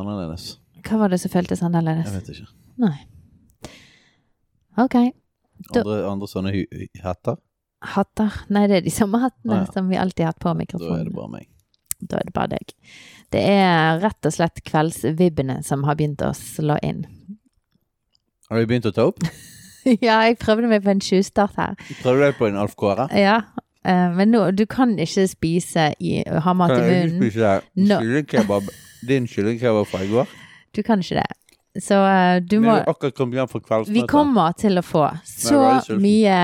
Annerledes. Hva var det som føltes annerledes? Jeg vet ikke. Nei. Ok. Da- Andre, andre sånne hu- Hatter. Nei, det er de samme hattene Ah, ja. som vi alltid har hatt på Da er det bare meg. Da er det bare deg. Det er rett og slett kveldsvibbene som har begynt å slå inn. Har du begynt å ta opp? ja, jeg prøvde meg på en tjuvstart her. Prøvde du deg på en Alf Kåre? Ja, men nå, du kan ikke spise i, ha mat i munnen. Kan jeg ikke spise kyllingkebab? Din kyllingkebab fra i går? Du kan ikke det. Så uh, du må. Vi kommer til å få så mye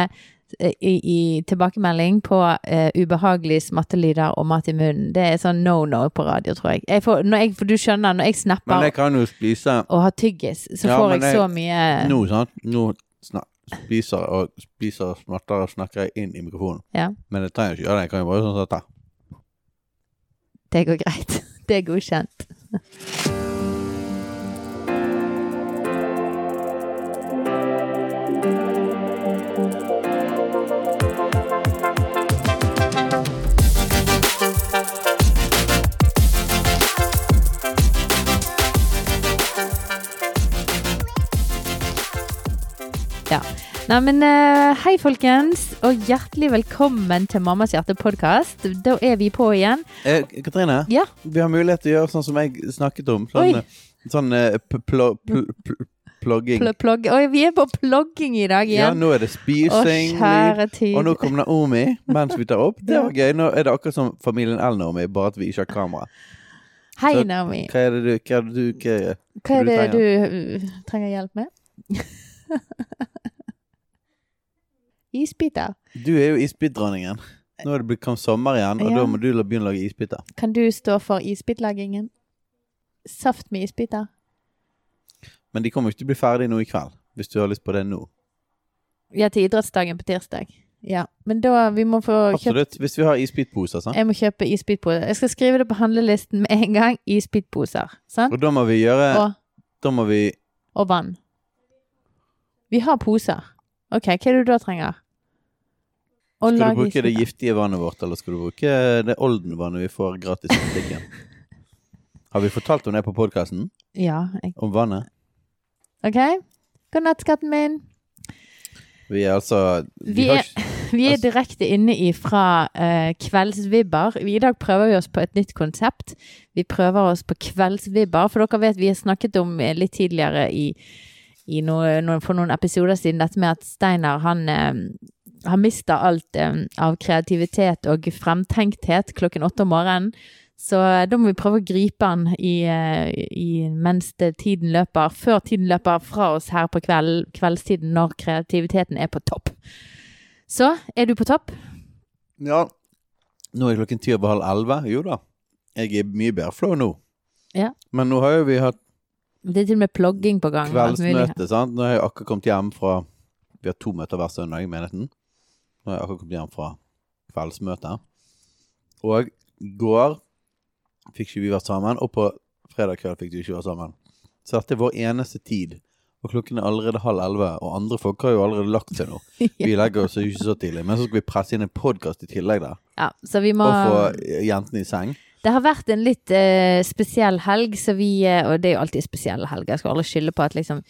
eh, i, i tilbakemelding på uh, ubehagelige smattelyder og mat i munnen. Det er sånn no no på radio, tror jeg. jeg, får, jeg for du skjønner, når jeg snapper jeg og har tyggis, så Ja, får jeg så mye nå, sant? Nå snak, spiser og spiser og smatter og snakker jeg inn i mikrofonen. Ja. Men jeg trenger ikke gjøre det. Jeg kan jo bare sånn som dette. Det går greit. Det er godkjent. Nei, men eh, hei, folkens, og hjertelig velkommen til Mammas hjerte-podkast. Da er vi på igjen. Eh, Katrine, Ja. vi har mulighet til å gjøre sånn som jeg snakket om. Sånn, eh, sånn eh, pl- pl- plogging. Pl plogg. Oi, vi er på plogging i dag igjen. Ja, nå er det Å, spising. tid. Og nå kom Naomi mens vi tar opp. Det var gøy. Nå er det akkurat som familien L, Naomi, bare at vi ikke har kamera. Hei, Så- Naomi. Hva er det du, hva er det du hva, Hva er du det du uh, trenger hjelp med? Isbiter. Du er jo isbitdronningen. Nå er det blitt sommer igjen, og Ja. da må du begynne å lage isbiter. Kan du stå for isbitlagingen? Saft med isbiter. Men de kommer ikke til å bli ferdig nå i kveld, hvis du har lyst på det nå. Ja, til idrettsdagen på tirsdag. Ja, men da vi må få kjøpt Absolutt. Hvis vi har isbitposer, sant. Jeg må kjøpe isbitposer. Jeg skal skrive det på handlelisten med en gang. Isbitposer. Sant? Og da må vi gjøre Og, Da må vi og vann. Vi har poser. OK, hva er det du da trenger? Å Skal du bruke det giftige vannet vårt, eller skal du bruke det Olden-vannet vi får gratis i butikken? Har vi fortalt om det på podkasten? Ja. Jeg, Om vannet? OK? God natt, skatten min. Vi er altså Vi vi, er, ikke- vi er Altså- direkte inne ifra uh, kveldsvibber. I dag prøver vi oss på et nytt konsept. Vi prøver oss på kveldsvibber, for dere vet vi har snakket om eh, litt tidligere i noe, noen, for noen episoder siden dette med at Steinar han eh, har mista alt eh, av kreativitet og fremtenkthet klokken åtte om morgenen. Så eh, da må vi prøve å gripe han i, i, mens tiden løper, før tiden løper fra oss her på kveld, kveldstiden når kreativiteten er på topp. Så er du på topp? Ja. Nå er klokken ti over halv elleve. Jo da. Jeg er mye bedre flow nå. Ja. Men nå har jo vi hatt Det er til og med plogging på gang. kveldsmøte, sant. Nå har jeg akkurat kommet hjem fra Vi har to møter hver søndag i menigheten. Nå har jeg akkurat kommet hjem fra kveldsmøtet. Og i går fikk ikke vi vært sammen, og på fredag kveld fikk vi ikke vært sammen. Så dette er vår eneste tid. Og klokken er allerede halv elleve, og andre folk har jo allerede lagt seg nå. Vi legger oss ikke så tidlig, men så skal vi presse inn en podkast i tillegg der. Ja, så vi må Og få jentene i seng. Det har vært en litt eh, spesiell helg, så vi eh, Og det er jo alltid spesielle helger, jeg skal aldri skylde på at liksom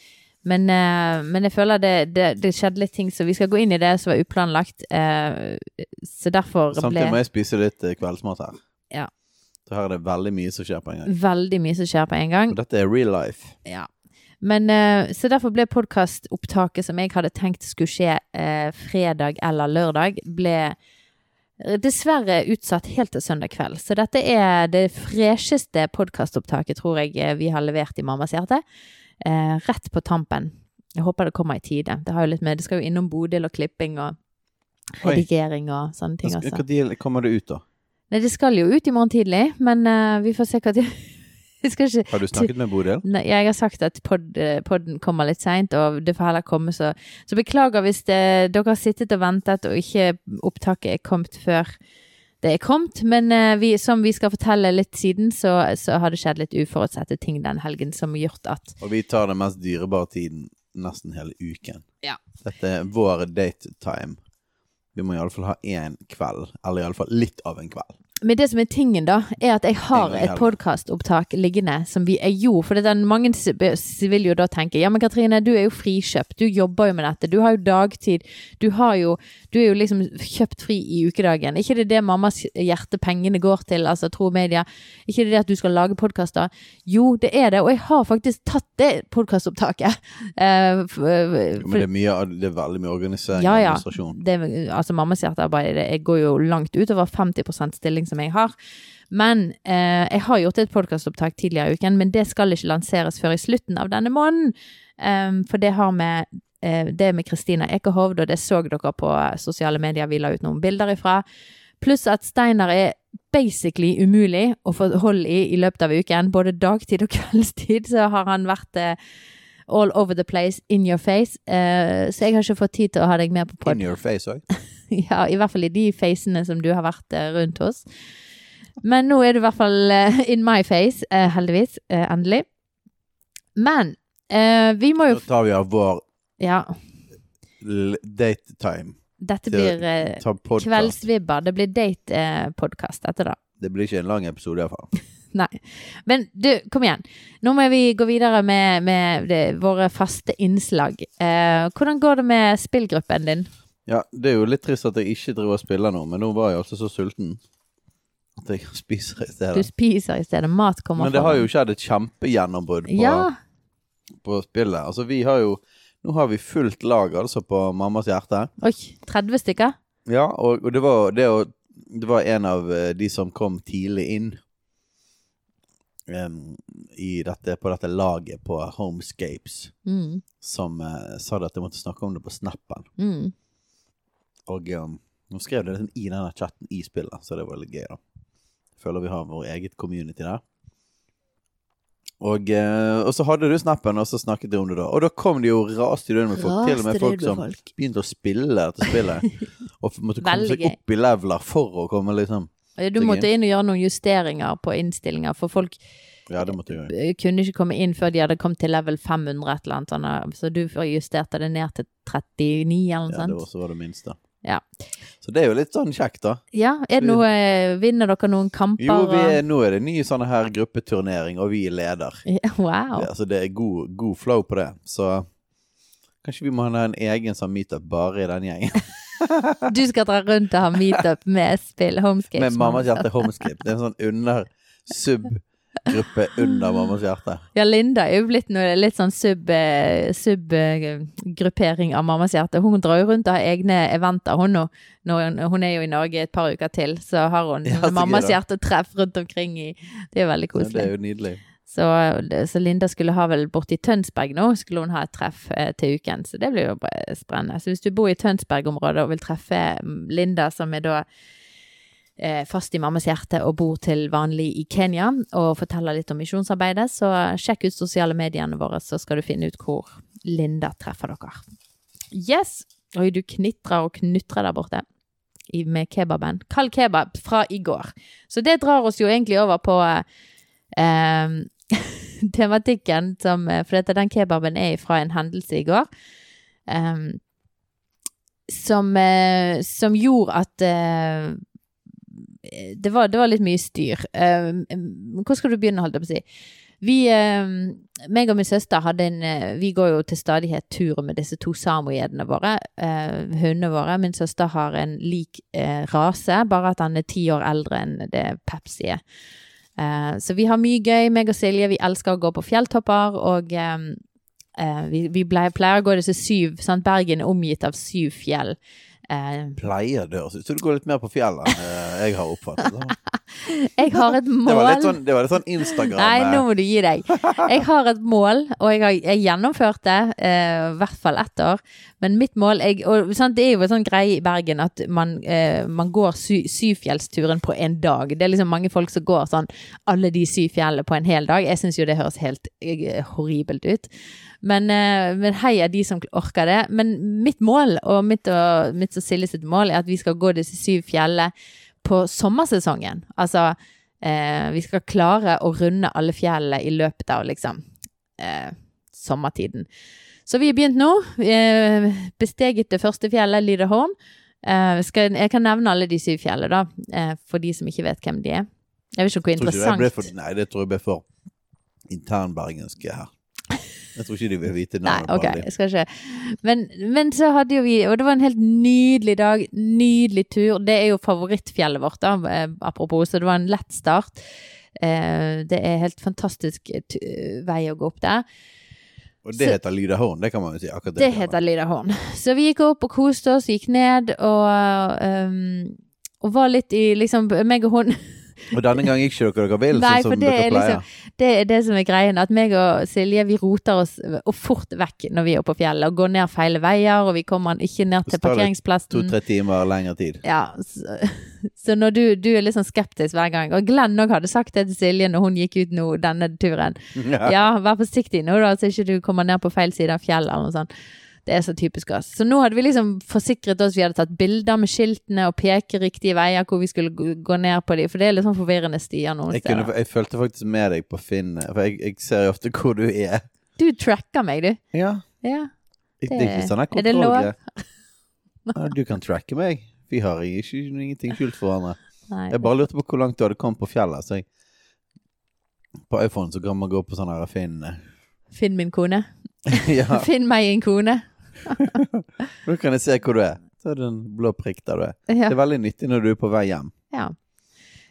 men, eh, men jeg føler det, det, det skjedde litt ting, så vi skal gå inn i det som var uplanlagt. eh, så derfor Samtidig må jeg spise litt eh, kveldsmat her. Ja. Så her er det veldig mye som skjer på en gang. veldig mye som skjer på en gang. Og dette er real life. Ja. Men, eh, så derfor ble podkastopptaket som jeg hadde tenkt skulle skje fredag eller lørdag, ble dessverre utsatt helt til søndag kveld. Så dette er det fresheste podkastopptaket, tror jeg, eh, vi har levert i Mammas hjerte. Eh, rett på tampen. Jeg håper det kommer i tide. Det, har jo litt med, det skal jo innom Bodil og klipping og redigering og sånne ting. Når kommer det ut, da? Nei, det skal jo ut i morgen tidlig, men uh, vi får se hva tid ikke Har du snakket med Bodil? Nei, jeg har sagt at pod, eh, podden kommer litt seint, og det får heller komme så Så beklager hvis det, dere har sittet og ventet, og ikke opptaket er kommet før det er kommet. Men eh, vi, som vi skal fortelle litt siden, så, så har det skjedd litt uforutsette ting den helgen som har gjort at Og vi tar den mest dyrebare tiden nesten hele uken. Ja. Dette er vår date time. Vi må iallfall ha én kveld, eller iallfall litt av en kveld. Men det som er tingen, da, er at jeg har et podkastopptak liggende som vi jeg gjorde. For det er den, mange vil jo da tenke ja, men Katrine, du er jo frikjøpt. Du jobber jo med dette. Du har jo dagtid. Du har jo Du er jo liksom kjøpt fri i ukedagen. Ikke det er det mammas hjerte pengene går til, altså tro media. Ikke det er det at du skal lage podkaster. Jo, det er det. Og jeg har faktisk tatt det podkastopptaket. Uh, Men det er, mye, det er veldig mye organisering Ja, og ja. administrasjon. det, altså mammas hjertearbeid det går jo langt utover 50% stilling som jeg har. Men eh, jeg har gjort et podkastopptak tidligere i uken, men det skal ikke lanseres før i slutten av denne måneden. Um, for det har med eh, det med Kristina Ekehovd, og det så dere på sosiale medier vi la ut noen bilder ifra. Pluss at Steinar er basically umulig å få hold i i løpet av uken. Både dagtid og kveldstid så har han vært eh, all over the place, in your face. Eh, så jeg har ikke fått tid til å ha deg med på pod. In your face òg. Ja, i hvert fall i de facene som du har vært eh, rundt hos. Men nå er du i hvert fall eh, in my face, eh, heldigvis. endelig. Men vi må jo Da tar vi av vår Ja, date time. dette blir kveldsvibber. Det blir date-podkast dette, da. Det blir ikke en lang episode iallfall. Nei. Men du, kom igjen. Nå må vi gå videre med, med det, våre faste innslag. Eh, hvordan går det med spillgruppen din? Ja, det er jo litt trist at jeg ikke driver og spiller nå, men nå var jeg altså så sulten at jeg spiser i stedet. Du spiser i stedet. Mat kommer Men det har jo jo skjedd et kjempegjennombrudd på, Ja. på spillet. Altså, vi har jo Nå har vi fullt lag altså på Mammas hjerte. Oi, 30 stykker? Ja, og, og det var det, det var en av eh, de som kom tidlig inn i dette, på dette laget på Homescapes, Mm. som uh, sa at jeg måtte snakke om det på snappen. Mm. Og um, nå skrev det liksom i denne chatten i spillet, så det var litt gøy, da. Føler vi har vår eget community der. Og, uh, og så hadde du snappen, og så snakket de om det da. Og da kom det jo raste i inn med folk. til og med folk som folk. begynte å spille dette spillet. og måtte komme Veldig seg opp i leveler for å komme liksom Du måtte inn og gjøre noen justeringer på innstillinger, for folk Ja, eh, kunne ikke komme inn før de hadde kommet til level 500 et eller annet så du justerte det ned til 39 eller noe Ja, det var også var det minste. Ja. Så det er jo litt sånn kjekt, da. Ja, er det noe eh, Vinner dere noen kamper? Jo, vi er, nå er det ny sånn her gruppeturnering, og vi er leder. Ja, Wow. Det, altså, det er god, god flow på det. Så kanskje vi må ha en egen sånn meetup bare i den gjengen. Du skal dra rundt og ha meetup med spill Homescape? Med Mammas hjerte Homescape. Det er en sånn under sub-gruppe under Mammas hjerte. Ja, Linda er jo blitt noe, litt sånn sub-gruppering sub, eh, av Mammas hjerte. Hun drar jo rundt og har egne eventer, hun nå. Når hun er jo i Norge et par uker til, så har hun Ja, så Mammas hjerte-treff rundt omkring i Det er veldig Så det koselig. er jo nydelig. Så, så Linda skulle ha vel borti Tønsberg nå, skulle hun ha et treff eh, til uken. Så det blir jo spennende. Så hvis du bor i Tønsberg-området og vil treffe mm, Linda, som er da fast i Mammas hjerte og bor til vanlig i Kenya, og forteller litt om misjonsarbeidet, så sjekk ut sosiale mediene våre, så skal du finne ut hvor Linda treffer dere. Yes! Oi, du knitrer og knutrer der borte med kebaben. Kald kebab fra i går. Så det drar oss jo egentlig over på eh, tematikken som For dette, den kebaben er fra en hendelse i går. eh, som, eh, som gjorde at eh, det, var, det var litt mye styr. Uh, hvor skal du begynne, holdt jeg på å si? Vi, uh, meg og min søster hadde en uh, Vi går jo til stadighet tur med disse to samojedene våre. Hundene våre. Min søster har en lik eh, rase, bare at han er ti år eldre enn det Pepsi er. Så vi har mye gøy, meg og Silje. Vi elsker å gå på fjelltopper, og eh, vi, vi pleier å gå disse syv sant? Bergen er omgitt av syv fjell. Eh, Pleier det å Så du går litt mer på fjellet enn eh, jeg har oppfattet. det. jeg har et mål Det var litt sånn, det var litt sånn Instagram Nei, nå eh, må du gi deg. Jeg har et mål, og jeg har jeg det eh, i hvert fall ett år. Men mitt mål jeg, og, sant, Det er jo en sånn greie i Bergen at man, man går sy, syfjellsturen på en dag. Det er liksom mange folk som går sånn alle de syv fjellene på en hel dag. Jeg syns jo det høres helt horribelt ut. Men, eh, men heia de som orker det. Men mitt mål, og mitt og, mitt og Silje sitt mål, er at vi skal gå disse syv fjellene på sommersesongen. Altså eh, vi skal klare å runde alle fjellene i løpet av liksom eh, sommertiden. Så vi har begynt nå. Eh, besteget det første fjellet, Liderholm. Eh, skal, jeg kan nevne alle de syv fjellene, da, eh, for de som ikke vet hvem de er. Jeg vet ikke hvor interessant for, nei, det tror jeg ble for internbergenske her. Jeg tror ikke de vil vite Nei, navnet ok, på alle. jeg skal ikke. Men, men så hadde jo vi Og det var en helt nydelig dag. Nydelig tur. Det er jo favorittfjellet vårt, da, eh, apropos. Så det var en lett start. Eh, det er helt fantastisk eh, vei å gå opp der. Og det Så- heter Lydahorn, det kan man jo si. akkurat Det heter Lydahorn. Så vi gikk opp og koste oss, gikk ned og um, Og var litt i liksom meg og hun Og denne gang gikk ikke dere dere vil, Nei, sånn som dere er pleier. liksom- Det er det som er greien, at meg og Silje vi roter oss og fort vekk når vi er på fjellet. Og går ned feile veier, og vi kommer ikke ned til parkeringsplassen. To-tre timer lengre tid. Ja, så, så når du, du er litt sånn skeptisk hver gang Og Glenn òg hadde sagt det til Silje når hun gikk ut nå denne turen. Ja, vær forsiktig nå, da, så ikke du kommer ned på feil side av fjellet eller noe sånt. Det er så typisk oss. Så nå hadde vi liksom forsikret oss, vi hadde tatt bilder med skiltene og peke riktige veier hvor vi skulle gå ned på de, for det er litt sånn forvirrende stier noen Jeg, kunne, steder. jeg følte faktisk med deg på Finn, for jeg, jeg ser jo ofte hvor du er. Du tracker meg, du. Ja, Ja. det, det er ikke sånn er det lov? du kan tracke meg. Vi har ikke, ingenting skjult for hverandre. Jeg bare lurte på hvor langt du hadde kommet på fjellet. Så jeg, på iPhone så kan man gå på sånn her Finn Finn min kone. Ja, Finn meg en kone. nå kan jeg se hvor du er. Så er det en blå prikk der du er. Ja. Det er veldig nyttig når du er på vei hjem. Ja,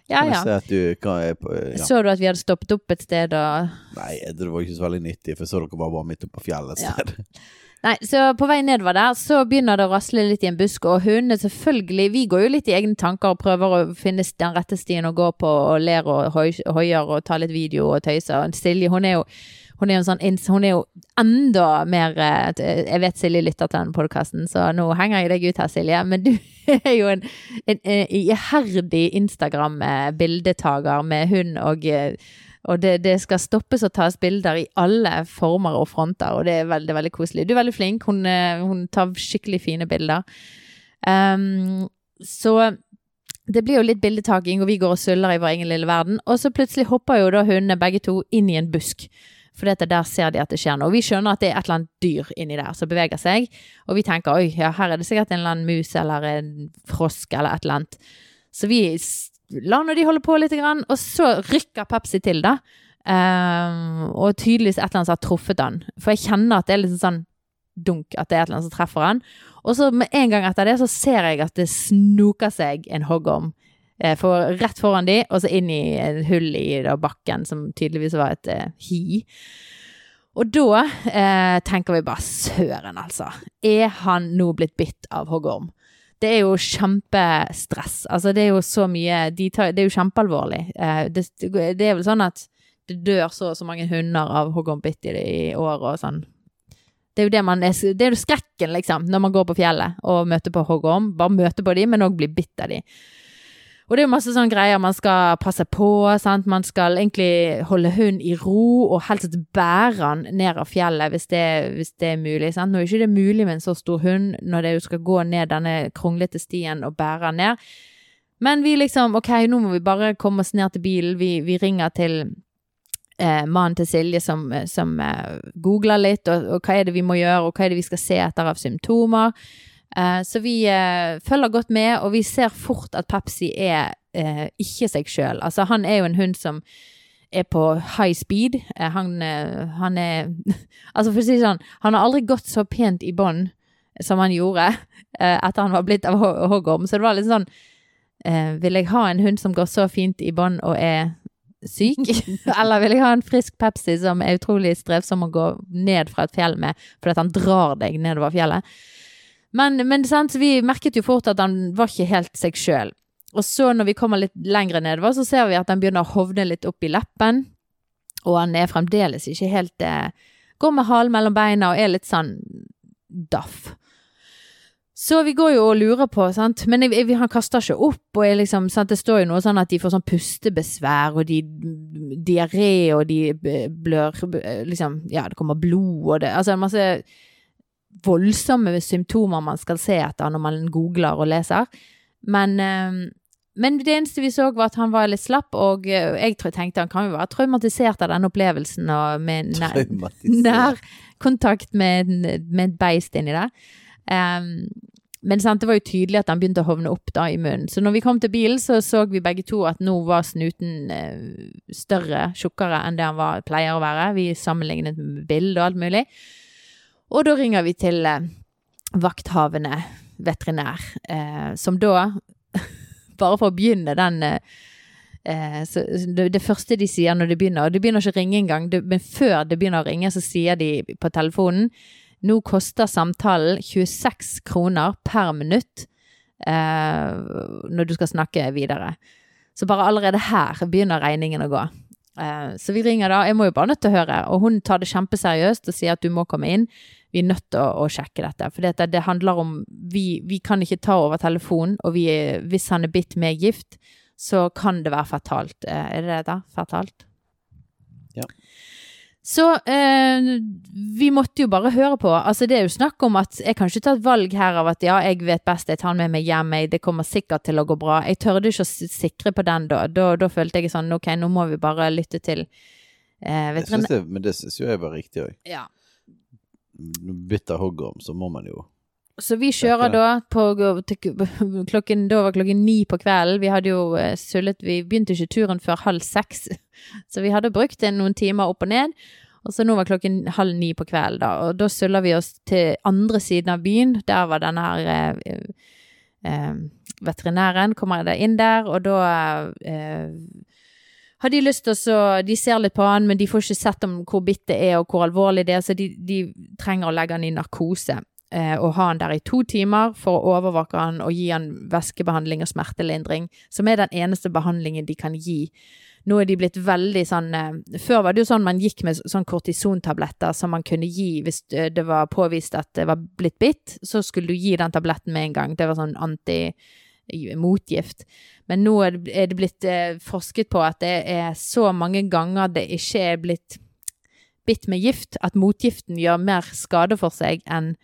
ja. Ja. se du kan, på, ja. Så du at vi hadde stoppet opp et sted og Nei, det var ikke så veldig nyttig, for jeg så dere bare var midt oppe på fjellet et Ja. Nei, så på vei nedover der, så begynner det å rasle litt i en busk, og hundene selvfølgelig Vi går jo litt i egne tanker og prøver å finne den rette stien å gå på, og ler og hoi- hoier og tar litt video og tøyser. Silje, hun er jo hun er jo sånn Hun er jo enda mer eh, Jeg vet Silje lytter til den podkasten, så nå henger jeg deg ut her, Silje. Men du er jo en, en, iherdig Instagram-bildetager med hund og eh, og det, det skal stoppes og tas bilder i alle former og fronter, og det er veldig, veldig koselig. Du er veldig flink, hun, eh, hun tar skikkelig fine bilder. Um, så det blir jo litt bildetaking, og vi går og suller i vår egen lille verden. Og så plutselig hopper jo da hundene begge to inn i en busk. For dette, der ser de at det skjer noe. Vi skjønner at det er et eller annet dyr inni der som beveger seg. Og vi tenker oi, ja, her er det sikkert en eller annen mus eller en frosk eller et eller annet. Så vi lar nå de holde på litt, og så rykker Pepsi til, da. Um, og tydeligvis et eller annet som har truffet han. For jeg kjenner at det er litt sånn dunk, at det er et eller annet som treffer han. Og så med en gang etter det så ser jeg at det snoker seg en hoggorm. Eh, For rett foran de, og så inn i et hull i da, bakken, som tydeligvis var et eh, hi. Og da eh, tenker vi bare søren, altså. Er han nå blitt bitt av hoggorm? Det er jo kjempestress. Altså, det er jo så mye de tar, Det er jo kjempealvorlig. Eh, det, det er vel sånn at det dør så og så mange hunder av hoggormbitt i, i år og sånn. Det er jo det man er, det er jo skrekken, liksom, når man går på fjellet og møter på hoggorm. Bare møter på de, men òg blir bitt av dem. Og det er jo masse sånne greier man skal passe på. Sant? Man skal egentlig holde hunden i ro, og helst bære den ned av fjellet hvis det, hvis det er mulig. Sant? Nå er det ikke mulig med en så stor hund når det skal gå ned denne kronglete stien og bære den ned. Men vi liksom, ok, nå må vi bare komme oss ned til bilen. Vi, vi ringer til eh, mannen til Silje som, som eh, googler litt, og, og hva er det vi må gjøre, og hva er det vi skal se etter av symptomer. Eh, så vi eh, følger godt med, og vi ser fort at Pepsi er eh, ikke seg sjøl. Altså, han er jo en hund som er på high speed. Han, han er Altså, for å si det sånn, han har aldri gått så pent i bånd som han gjorde etter han var blitt av ho- hoggorm. Så det var litt sånn Vil jeg ha en hund som går så fint i bånd og er syk? Eller vil jeg ha en frisk Pepsi som er utrolig strevsom å gå ned fra et fjell med fordi at han drar deg nedover fjellet? Men, men vi merket jo fort at han var ikke helt seg sjøl. Og så når vi kommer litt lenger nedover, så ser vi at han begynner å hovne litt opp i leppen. Og han er fremdeles ikke helt eh, Går med halen mellom beina og er litt sånn daff. Så vi går jo og lurer på, sant. Men jeg, jeg, han kaster ikke opp, og liksom, det står jo noe sånn at de får sånn pustebesvær, og de diaré, og de blør Liksom, ja, det kommer blod, og det Altså masse voldsomme symptomer man skal se etter når man googler og leser. Men, eh, men det eneste vi så var at han var litt slapp, og eh, jeg tenkte han kan jo være traumatisert av den opplevelsen og med nær, kontakt med, med et beist inni der. Um, men sant, det var jo tydelig at den begynte å hovne opp da i munnen. Så når vi kom til bilen, så så vi begge to at nå var snuten eh, større, tjukkere enn det han var, pleier å være. Vi sammenlignet med bilde og alt mulig. Og da ringer vi til eh, vakthavende veterinær, eh, som da, bare for å begynne den eh, så det, første de sier når det begynner, og det begynner ikke å ringe engang, men før det begynner å ringe, så sier de på telefonen nå koster samtalen 26 kroner per minutt eh, når du skal snakke videre. Så bare allerede her begynner regningen å gå. Eh, så vi ringer da, jeg må jo bare nødt til å høre, og hun tar det kjempeseriøst og sier at du må komme inn. Vi er nødt til å, å sjekke dette, for det, det handler om vi, vi, kan ikke ta over telefonen, og vi, hvis han er bitt med gift, så kan det være fatalt. Eh, er det det da? Fatalt? Ja. Så eh, vi måtte jo bare høre på. Altså Det er jo snakk om at jeg kan ikke ta et valg her av at ja, jeg vet best, jeg tar den med meg hjem, jeg, det kommer sikkert til å gå bra. Jeg tørde ikke å sikre på den da. Da, da følte jeg sånn ok, nå må vi bare lytte til eh, synes det, Men det syns jo jeg var riktig òg. Ja. Bytter hoggorm, så må man jo så vi kjører da på klokken, Da var klokken ni på kvelden. Vi hadde jo eh, sullet Vi begynte ikke turen før halv seks, så vi hadde brukt noen timer opp og ned. Og så nå var klokken halv ni på kvelden, da. Og da suller vi oss til andre siden av byen. Der var denne her eh, eh, veterinæren. Kommer jeg inn der, og da eh, har de lyst til å De ser litt på han, men de får ikke sett om hvor bitt det er og hvor alvorlig det er, så de, de trenger å legge han i narkose eh, og ha han der i to timer for å overvåke han og gi han væskebehandling og smertelindring, som er den eneste behandlingen de kan gi. Nå er de blitt veldig sånn eh, Før var det jo sånn man gikk med sånn kortisontabletter som man kunne gi hvis eh, det var påvist at det var blitt bitt, så skulle du gi den tabletten med en gang. Det var sånn anti motgift. Men nå er det blitt eh, forsket på at det er så mange ganger det ikke er blitt bitt med gift, at motgiften gjør mer skade for seg enn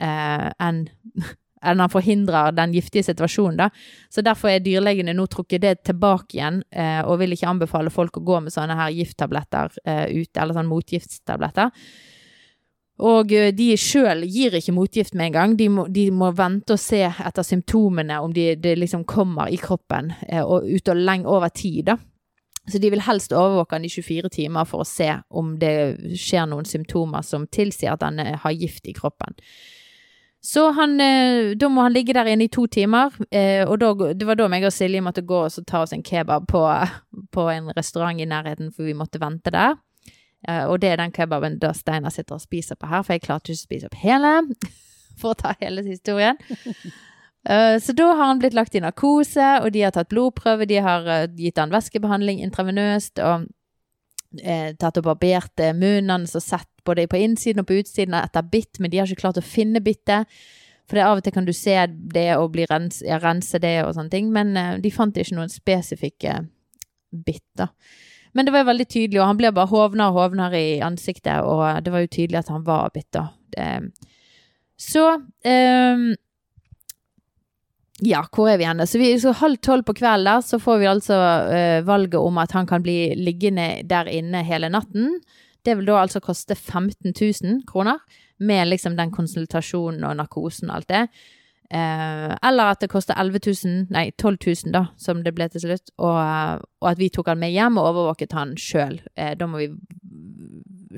eh, en, enn han forhindrer den giftige situasjonen. da. Så Derfor er dyrlegene nå trukket det tilbake igjen, eh, og vil ikke anbefale folk å gå med sånne her gifttabletter eh, ute, eller sånn motgiftstabletter. Og eh, de sjøl gir ikke motgift med en gang. De må, de må, vente og se etter symptomene, om de, det liksom kommer i kroppen, eh, og ut og lenge over tid, da. Så de vil helst overvåke han i 24 timer for å se om det skjer noen symptomer som tilsier at han har gift i kroppen. Så han, eh, da må han ligge der inne i to timer, eh, og da, det var da meg og Silje måtte gå og ta oss en kebab på, på, en restaurant i nærheten, for vi måtte vente der. Eh, og det er den kebaben da Steinar sitter og spiser på her, for jeg klarte ikke å spise opp hele, for å ta hele historien. Så da har han blitt lagt i narkose, og de har tatt blodprøve, de har gitt han væskebehandling intravenøst, og eh, tatt og barbert munnen hans og sett både på innsiden og på utsiden etter bitt, men de har ikke klart å finne bittet. For det av og til kan du se det og bli rens, ja, rense det og sånne ting, men de fant ikke noen spesifikke bitt, da. Men det var jo veldig tydelig, og han ble bare hovnere og hovnere i ansiktet, og det var jo tydelig at han var bitt, da. Så um, ja, hvor er vi henne? Så, vi, så halv tolv på kvelden der, så får vi altså uh, valget om at han kan bli liggende der inne hele natten. Det vil da altså koste 15 000 kroner, med liksom den konsultasjonen og narkosen og alt det. Eh, eller at det koster 11 000, nei 12 000, da, som det ble til slutt. Og, og at vi tok han med hjem og overvåket han sjøl. Eh, da må vi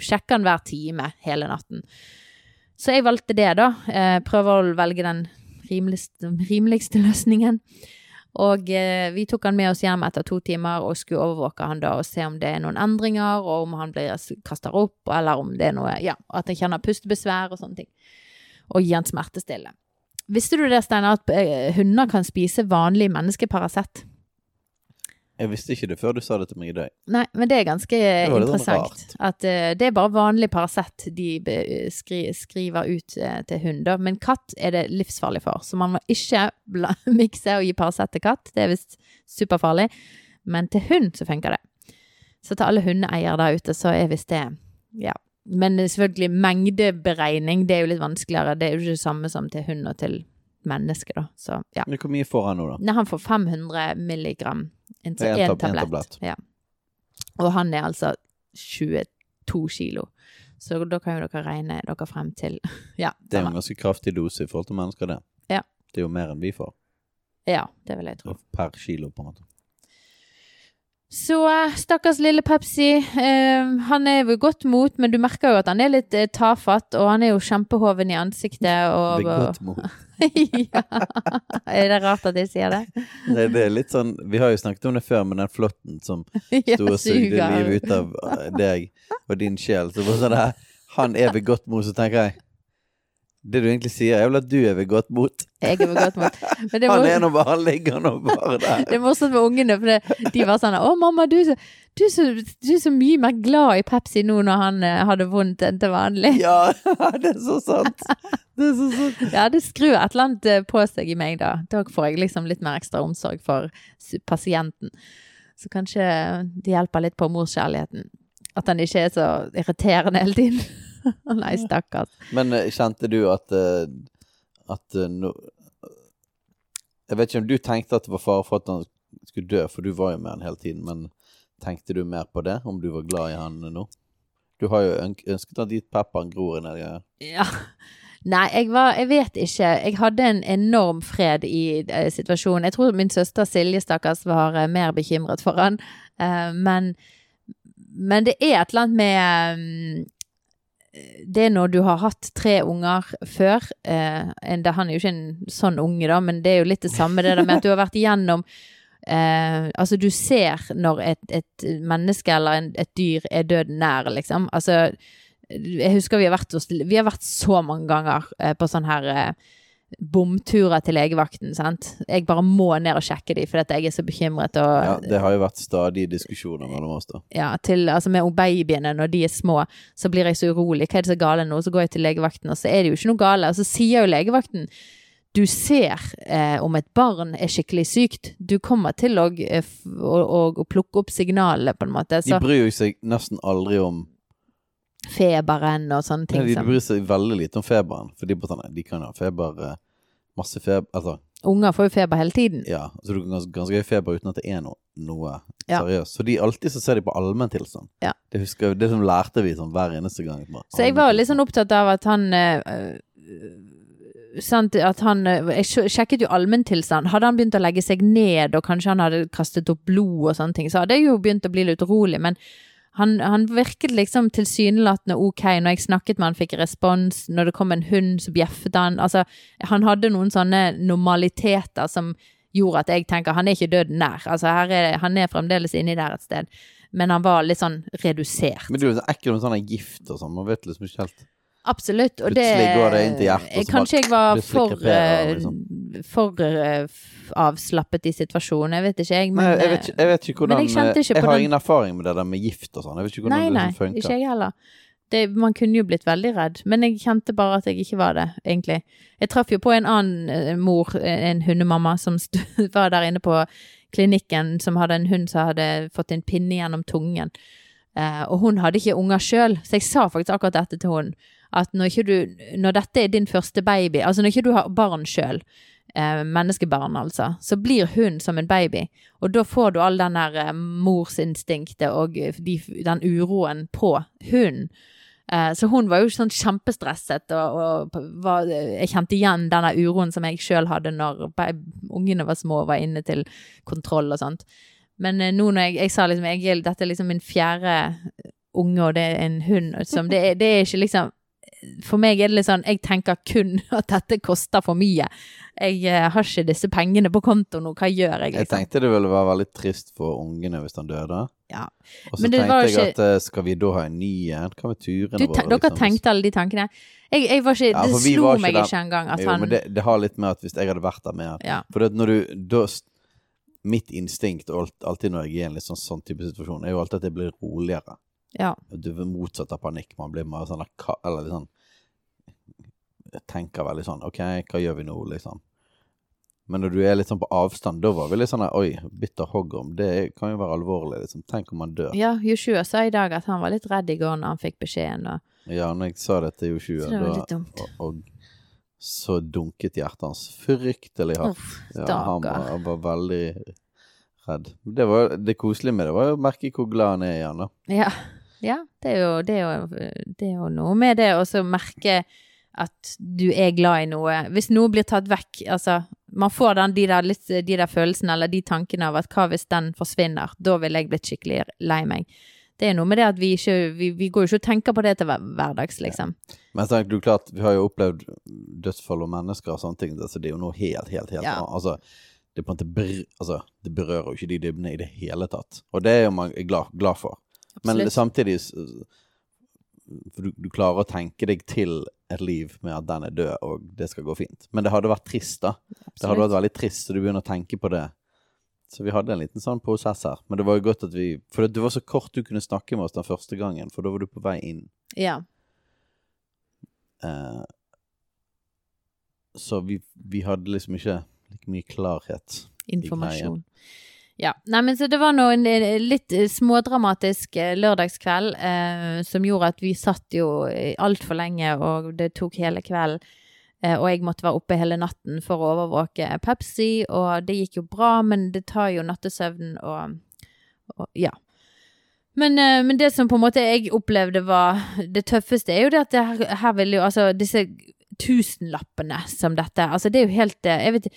sjekke han hver time hele natten. Så jeg valgte det, da. Eh, prøver å velge den rimeligste, rimeligste løsningen. Og eh, vi tok han med oss hjem etter to timer og skulle overvåke han da og se om det er noen endringer, og om han blir kaster opp, eller om det er noe Ja, at han kjenner pustebesvær og sånne ting. Og gi han smertestille. Visste du det, Steinar, at eh, hunder kan spise vanlig menneskeparasett? Jeg visste ikke det før du sa det til meg i dag. Nei, men det er ganske det sånn interessant. At uh, det er bare vanlig Paracet de skri skriver ut uh, til hunder. Men katt er det livsfarlig for, så man må ikke mikse og gi Paracet til katt. Det er visst superfarlig. Men til hund så funker det. Så til alle hundeeiere der ute, så er visst det Ja. Men selvfølgelig, mengdeberegning, det er jo litt vanskeligere. Det er jo ikke det samme som til hund og til menneske, da. Så ja. Men hvor mye får han nå, da? Nei, han får 500 milligram en, en, en tablett. tablett. Ja. Og han er altså 22 kilo. Så da kan jo dere regne dere frem til Ja. Det er jo en ganske kraftig dose i forhold til mennesker, det. Ja. Det er jo mer enn vi får. Ja, det vil jeg tro. Per kilo, på en måte. Så eh, stakkars lille Pepsi. Eh, han er ved godt mot, men du merker jo at han er litt eh, tafatt, og han er jo kjempehoven i ansiktet. Og, Ved godt mot. ja. Er det rart at jeg sier det? Nei, det er litt sånn Vi har jo snakket om det før, med den flåtten som sto og sugde livet ut av eh, deg og din sjel. Så bare sånn her Han er ved godt mot, så tenker jeg Det du egentlig sier, er vel at du er ved godt mot. Jeg er ved godt mot. Men det er, Han er nå bare ligger nå bare der. det er morsomt med ungene, for det, de var sånn Å, mamma, du, er så- du, er så, du er så mye mer glad i Pepsi nå når han eh, hadde vondt enn til vanlig. Ja, det er så sant. Det er så sant. Ja, det skrur et eller annet eh, på seg i meg, da. Da får jeg liksom litt mer ekstra omsorg for pasienten. Så kanskje det hjelper litt på morskjærligheten. At han ikke er så irriterende hele tiden. Nei, stakkars. Men eh, kjente du at eh, At eh, no, Jeg vet ikke om du tenkte at det var fare for at han skulle dø, for du var jo med han hele tiden, men tenkte du mer på det? Om du var glad i han nå? Du har jo ønsket at dit pepperen gror nedi her. Ja. Nei, jeg var Jeg vet ikke. Jeg hadde en enorm fred i eh, situasjonen. Jeg tror min søster Silje, stakkars, var eh, mer bekymret for han. Eh, men, men det er et eller annet med mm, det er når du har hatt tre unger før eh, det, Han er jo ikke en sånn unge, da, men det er jo litt det samme det der med at du har vært igjennom eh, Altså, du ser når et, et menneske eller en, et dyr er døden nær, liksom. Altså, jeg husker vi har vært, vi har vært så mange ganger eh, på sånn her eh, bomturer til legevakten, sant. Jeg bare må ned og sjekke de, fordi at jeg er så bekymret. Og, Ja, det har jo vært stadige diskusjoner mellom oss, da. ja, til, altså med babyene når de er små, så blir jeg så urolig. Hva er det så gale nå? Så går jeg til legevakten, og så er det jo ikke noe gale. Og så sier jo legevakten du ser eh, om et barn er skikkelig sykt. Du kommer til å, eh, å, å, å plukke opp signalene, på en måte. De bryr seg nesten aldri om feberen og sånne ting. Nei, De bryr seg veldig lite om feberen, for de, sånn, de kan ha feber eh, Masse feber Altså, Unger får jo feber hele tiden. ja. Så du kan ganske, ganske høy feber uten at det er noe, noe Ja. seriøst. Så de alltid så ser de på allmenntilstand. Ja. Det husker jeg, det som lærte vi sånn hver eneste gang. Så jeg var litt sånn opptatt av at han eh, Sant, at han Jeg sjekket jo allmenntilstand. Hadde han begynt å legge seg ned, og kanskje han hadde kastet opp blod og sånne ting, så hadde jeg jo begynt å bli litt urolig. Men han, han virket liksom tilsynelatende ok når jeg snakket med han, fikk respons. Når det kom en hund, så bjeffet han. Altså, han hadde noen sånne normaliteter som gjorde at jeg tenker han er ikke døden nær. Altså, er, han er fremdeles inni der et sted. Men han var litt sånn redusert. Men du er så ekkelt med sånn gift og sånn. Man vet liksom ikke helt Absolutt. Og det hjertet, Kanskje jeg var for, kreperer eh, for uh, avslappet i situasjonen. Jeg vet ikke, jeg. Nei, jeg vet, jeg vet ikke hvordan men jeg ikke Jeg har den- ingen erfaring med det der med gift og sånn. Jeg vet ikke hvordan nei, det nei, liksom funker. ikke jeg heller. Det, man kunne jo blitt veldig redd, men jeg kjente bare at jeg ikke var det, egentlig. Jeg traff jo på en annen eh, mor, en hundemamma, som var der inne på klinikken, som hadde en hund som hadde fått en pinne gjennom tungen. Eh, og hun hadde ikke unger sjøl, så jeg sa faktisk akkurat dette til hun. At når, ikke du, når dette er din første baby, altså når ikke du har barn sjøl, eh, menneskebarn altså, så blir hun som en baby. Og da får du all den der eh, morsinstinktet og de, den uroen på hunden. Eh, så hun var jo sånn kjempestresset, og, og var, jeg kjente igjen denne uroen som jeg sjøl hadde når ungene var små og var inne til kontroll og sånt. Men eh, nå når jeg, jeg sa liksom jeg, dette er liksom min fjerde unge, og det er en hund som det, det er ikke liksom For meg er det litt sånn Jeg tenker kun at dette koster for mye. Jeg eh, har ikke disse pengene på konto nå, hva gjør jeg? Jeg Liksom? tenkte det ville være veldig trist for ungene hvis han døde. Ja. Og så tenkte jeg ikke... at eh, skal vi da ha en ny en? Hva med turene våre? Liksom? dere tenkte alle de tankene. Jeg, jeg var ikke, Ja, det slo var ikke meg den... ikke engang at Jo, han men det, det har litt med at hvis jeg hadde vært der med han ja. For når du da Mitt instinkt alltid når jeg er i en litt sånn, sånn type situasjon, er jo alltid at jeg blir roligere. Ja. Du er motsatt av panikk. Man blir mer sånn Eller liksom tenker veldig sånn OK, hva gjør vi nå, liksom? Men når du er litt sånn på avstand, da var vi litt sånn Oi, bitter hoggorm. Det kan jo være alvorlig, liksom. Tenk om han dør. ja, Joshua sa i dag at han var litt redd i går når han fikk beskjeden. Og, Ja, når jeg sa det til Joshua, så det var litt dumt. og, og så dunket hjertet hans fryktelig hardt. Uff, Ja, han var, han var veldig redd. Det, var, det koselige med det var å merke hvor glad han er igjen, da. Ja. Ja det, er jo, det, er jo, det er jo noe med det å merke at du er glad i noe. Hvis noe blir tatt vekk, altså Man får den, de, der, litt, de der følelsene eller de tankene av at hva hvis den forsvinner? Da ville jeg blitt skikkelig lei meg. Det er noe med det at vi ikke Vi, vi går jo ikke og tenker på det til hver- hverdags, liksom. Men tenk, du, klart, vi har jo opplevd dødsfall og mennesker og sånne ting. Så det er jo noe helt, helt, helt Ja. Altså, det, er altså, det berører jo ikke de dybdene i det hele tatt. Og det er jo man glad, glad for. Men Absolutt. samtidig For du, du klarer å tenke deg til et liv med at den er død, og det skal gå fint. Men det hadde vært trist, da. Det hadde vært veldig trist, så du begynner å tenke på det. Så vi hadde en liten sånn prosess her. Men det var jo godt at vi For det var så kort du kunne snakke med oss den første gangen, for da var du på vei inn. Ja. Eh, så vi, vi hadde liksom ikke like mye klarhet. Informasjon. Ja. Nei, men så det var nå en eh, litt eh, smådramatisk eh, lørdagskveld eh, som gjorde at vi satt jo altfor lenge, og det tok hele kvelden. Eh, og jeg måtte være oppe hele natten for å overvåke Pepsi, og det gikk jo bra, men det tar jo nattesøvnen og, og Ja. Men, eh, men det som på en måte jeg opplevde var det tøffeste, er jo det at det her, her vil jo Altså, disse tusenlappene som dette Altså, det er jo helt Jeg vet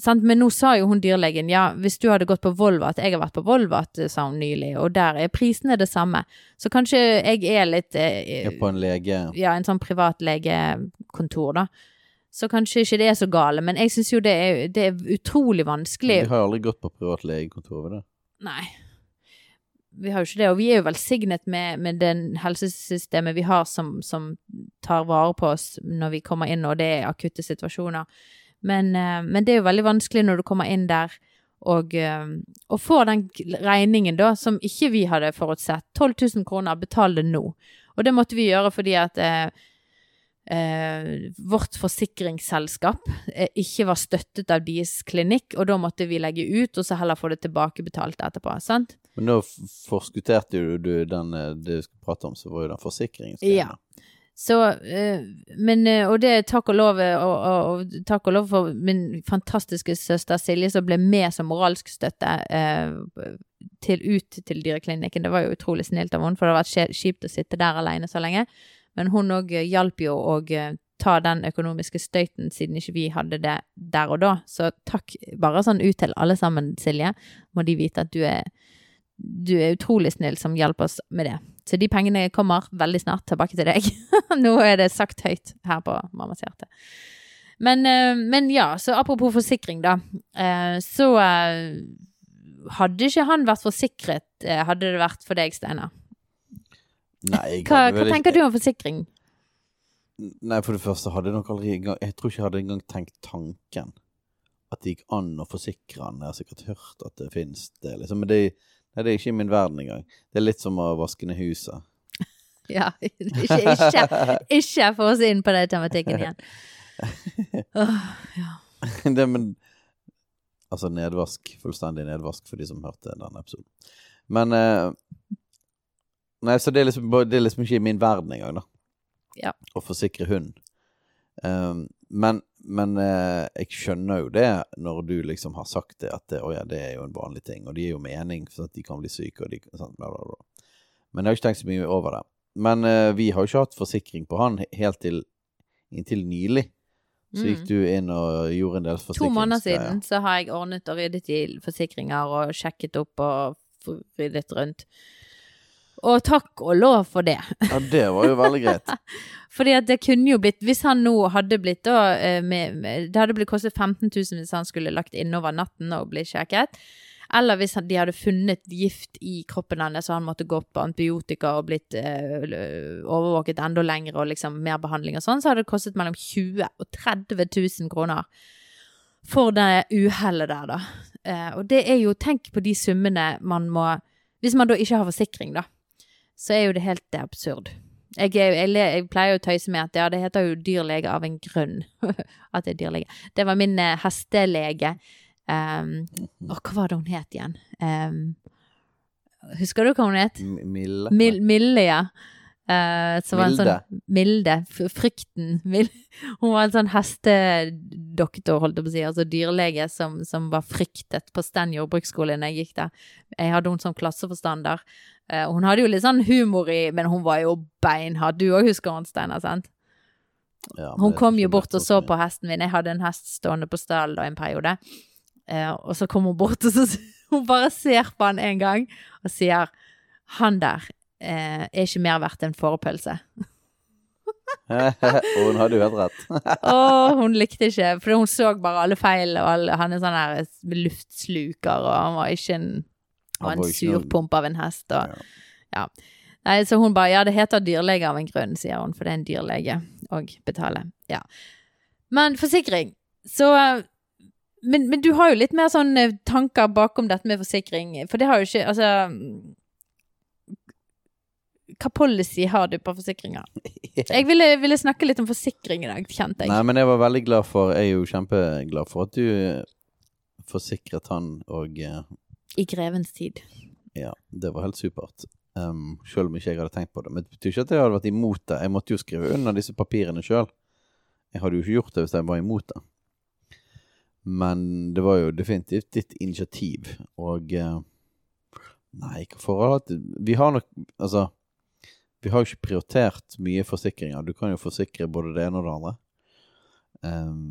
Sant? Men nå sa jo hun dyrlegen ja, hvis du hadde gått på Volvat Jeg har vært på Volvat, sa hun nylig, og der er prisene det samme. Så kanskje jeg er litt eh, er på en lege Ja, en sånn privat legekontor, da. Så kanskje ikke det er så gale, men jeg syns jo det er, det er utrolig vanskelig. Vi har aldri gått på privat legekontor ved det. Nei. Vi har jo ikke det, og vi er jo velsignet med, med den helsesystemet vi har som, som tar vare på oss når vi kommer inn, og det er akutte situasjoner. Men, eh, men det er jo veldig vanskelig når du kommer inn der og, eh, og får den regningen da, som ikke vi hadde forutsett. 12 000 kroner, betal det nå. Og det måtte vi gjøre fordi at eh, eh, vårt forsikringsselskap eh, ikke var støttet av deres klinikk, og da måtte vi legge ut, og så heller få det tilbakebetalt etterpå. sant? Men da f- forskutterte jo du den eh, det vi skulle prate om, så var jo den forsikringen. Ja. Så, eh, men, eh, og det er takk og lov, eh, og, og, og takk og lov for min fantastiske søster Silje, som ble med som moralsk støtte eh, til, ut til dyreklinikken. Det var jo utrolig snilt av henne, for det har vært kjipt å sitte der alene så lenge. Men hun òg hjalp jo å ta den økonomiske støyten, siden ikke vi hadde det der og da. Så takk bare sånn ut til alle sammen, Silje. Må de vite at du er, du er utrolig snill som hjelper oss med det. Så de pengene kommer veldig snart tilbake til deg. Nå er det sagt høyt her på Mammas hjerte. Men, eh, men ja, så apropos forsikring, da. Eh, Så eh, hadde ikke han vært forsikret, hadde det vært for deg, Steinar. Nei, Hva, hva tenker ikke- du om forsikring? Nei, for det første hadde jeg nok aldri engang Jeg tror ikke jeg hadde engang tenkt tanken at det gikk an å forsikre han. Jeg har sikkert hørt at det finnes det, liksom. Men det, nei, det er ikke i min verden engang. Det er litt som å vaske ned huset. Ja, ikke, ikke, ikke få oss inn på den tematikken igjen. Oh, ja. det, men Altså nedvask. Fullstendig nedvask for de som hørte denne episoden. Men eh, Nei, så det er, liksom, det er liksom ikke i min verden engang, da. Ja. Å forsikre hund. Um, men men eh, jeg skjønner jo det når du liksom har sagt det, at det, oh ja, det er jo en vanlig ting, og det gir jo mening for at de kan bli syke, og de sånn, bla, bla, bla. Men jeg har ikke tenkt så mye over det. Men eh, vi har jo ikke hatt forsikring på han helt til inntil nylig. Så gikk Mm. du inn og gjorde en del To måneder siden så har jeg ordnet og ryddet i forsikringer og sjekket opp og ryddet rundt. Og takk og lov for det. Ja, det var jo veldig greit. Fordi at det kunne jo blitt Hvis han nå hadde blitt da eh, med, med, Det hadde blitt kostet 15 000 hvis han skulle lagt innover natten og blitt sjekket. Eller hvis de hadde funnet gift i kroppen hans og han måtte gå på antibiotika og blitt eh, overvåket enda lenger og liksom mer behandling og sånn, så hadde det kostet mellom 20 og 30 000 kroner for det uhellet der, da. Eh, og det er jo Tenk på de summene man må Hvis man da ikke har forsikring, da så er jo det helt absurd. Jeg, jeg, jeg pleier å tøyse med at ja, det heter jo dyrlege av en grunn. at det er dyrlege. Det var min eh, hestelege. Um, å, hva var det hun het igjen? Um, husker du hva hun het? Mille. Mil, Mille, ja. Uh, en Milde. sånn Milde. Frykten. Milde. Hun var en sånn hestedoktor, holdt jeg på å si. Altså dyrlege som, som var fryktet på Sten jordbruksskole da jeg gikk der. Jeg hadde henne som klasseforstander. Eh, og hun hadde jo litt sånn humor i, men hun var jo beinhard. Du òg husker hun, Steinar, sant? Ja, Hun kom jo bort og så på hesten min. Jeg hadde en hest stående på stallen da en periode. Eh, og så kom hun bort, og så hun bare ser på han en gang og sier Han der eh, er ikke mer verdt enn fårepølse. og hun hadde jo helt rett. Og hun likte ikke, for hun så bare alle feil, og alle, han er sånn her luftsluker, og han var ikke en, Var en surpomp av en hest. Og, Ja. Nei, så hun bare Ja, det heter dyrlege av en grunn, sier hun, for det er en dyrlege å betale. Ja. Men forsikring, så men, men du har jo litt mer sånn eh, tanker bakom dette med forsikring, for det har jo ikke Altså Hva policy har du på forsikringer? Jeg ville, ville snakke litt om forsikring i dag, kjente jeg. Nei, men jeg var veldig glad for Jeg er jo kjempeglad for at du eh, forsikret han og eh, I grevens tid. Ja, det var helt supert. Um, selv om ikke jeg hadde tenkt på det. Men det betyr ikke at jeg hadde vært imot det. Jeg måtte jo skrive under disse papirene sjøl. Jeg hadde jo ikke gjort det hvis jeg var imot det. Men det var jo definitivt ditt initiativ, og uh, Nei, hva forhold Vi har nok Altså, vi har jo ikke prioritert mye forsikringer. Du kan jo forsikre både det ene og det andre. Um,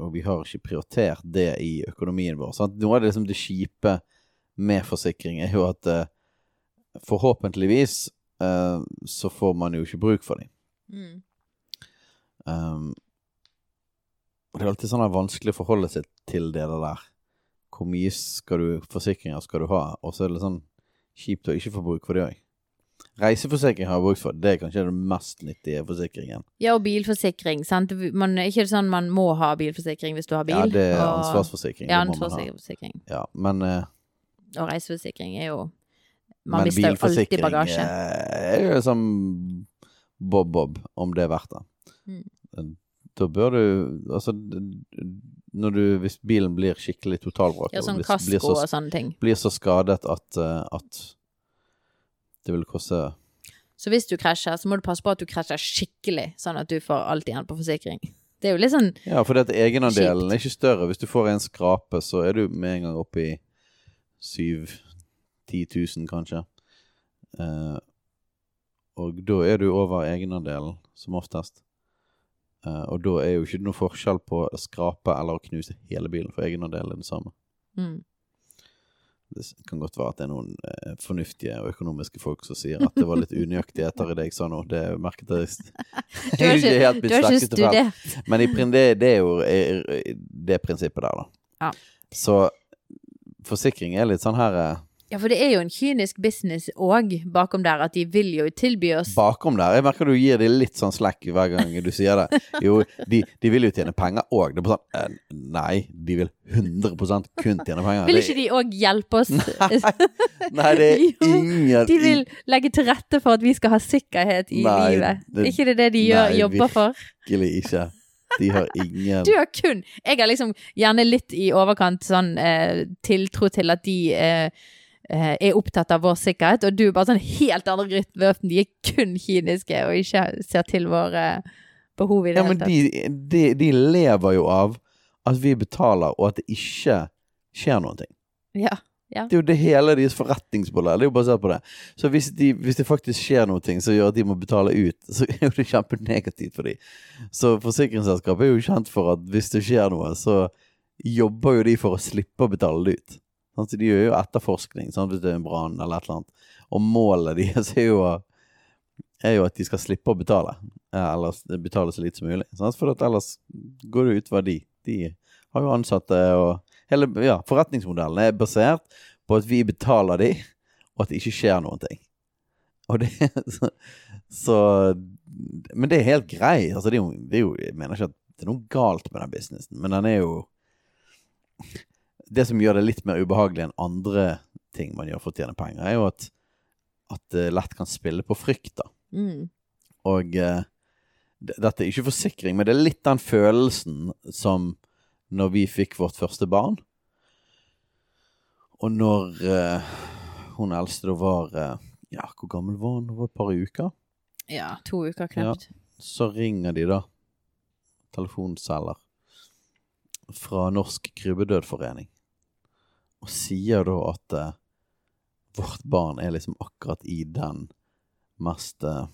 og vi har ikke prioritert det i økonomien vår. Sant? Noe av det, liksom, det kjipe med forsikring er jo at eh, forhåpentligvis eh, så får man jo ikke bruk for dem. Mm. Um, det er alltid sånn vanskelig å forholde seg til det der. Hvor mye skal du, forsikringer skal du ha? Og så er det litt sånn kjipt å ikke få bruk for det òg. Reiseforsikring har jeg bruk for. Det er kanskje den mest nyttige forsikringen. Ja, og bilforsikring, sant. Man, ikke sånn man må ha bilforsikring hvis du har bil. Ja, det er og- ansvarsforsikring. Ja, ansvarsforsikring. Ja, men, uh... Og reiseforsikring er jo Man men mister jo alltid bagasje bagasje. bilforsikring er jo som bob-bob, om det er verdt det. Mm. Da bør du Altså, når du Hvis bilen blir skikkelig totalvrak Ja, sånn blir, blir, kasko så, og sånne ting. blir så skadet at, eh, at det vil koste Så hvis du krasjer, så må du passe på at du krasjer skikkelig, sånn at du får alt igjen på forsikring. Det er jo litt sånn Ja, for det at egenandelen er ikke større. Hvis du får en skrape, så er du med en gang oppe i 7-10 000, kanskje. Eh, og da er du over egenandelen, som oftest. Eh, og da er jo ikke noe forskjell på å skrape eller å knuse hele bilen, for egenandelen er det samme. mm. Det kan godt være at det er noen eh, fornuftige og økonomiske folk som sier at det var litt unøyaktigheter i det jeg sa nå. Det merket jeg Du har ikke, helt du har ikke studert Men i, det, det er jo det prinsippet der, da. Ja. Så forsikring er litt sånn her eh, Ja, for det er jo en kynisk business òg bakom der, at de vil jo tilby oss bakom der. Jeg merker du gir dem litt sånn slack hver gang du sier det. Jo, de, de vil jo tjene penger òg. Det er bare sånn eh, Nei, de vil 100 kun tjene penger. Vil ikke de òg hjelpe oss? Nei, det er ingen De vil legge til rette for at vi skal ha sikkerhet i Nei, livet. det- ikke det det de gjør, Nei, jobber for? Virkelig ikke. De har ingen Du har kun Jeg har liksom gjerne litt i overkant sånn eh, tiltro til at de eh, er opptatt av vår sikkerhet, og du er bare sånn helt andre rytme. De er kun kyniske og ikke ser til våre behov i det Ja, hele tatt. de, de, de lever jo av at vi betaler, og at det ikke skjer noen ting. Ja. Det er jo det hele deres forretningsmodell. Det er jo basert på det. Så hvis, de, hvis det faktisk skjer noe som gjør at de må betale ut, så er jo det kjempenegativt for dem. Så forsikringsselskapet er jo kjent for at hvis det skjer noe, så jobber jo de for å slippe å betale det ut. Sånn, så de gjør jo etterforskning sånn, hvis det er en brann eller et eller annet. Og målet deres er jo, er jo at de skal slippe å betale. eh, Eller betale så lite som mulig. Sånn, For ellers går det utover de. De har jo ansatte og Hele ja, forretningsmodellen er basert på at vi betaler de, og at det ikke skjer noen ting. Og det så, så Men det er helt greit. Altså, det er jo, det er jo, jeg mener ikke at det er noe galt med den businessen, men den er jo Det som gjør det litt mer ubehagelig enn andre ting man gjør for å tjene penger, er jo at, at det lett kan spille på frykt, da. Mm. Og uh, dette er ikke forsikring, men det er litt den følelsen som når vi fikk vårt første barn. Og når uh, hun eldste da var uh, Ja, hvor gammel var hun? Hun var et par uker. ja, to uker knapt. Så ringer de, da, Telefonselger fra Norsk Krybbedødforening, og sier da at eh, vårt barn er liksom akkurat i den mest eh,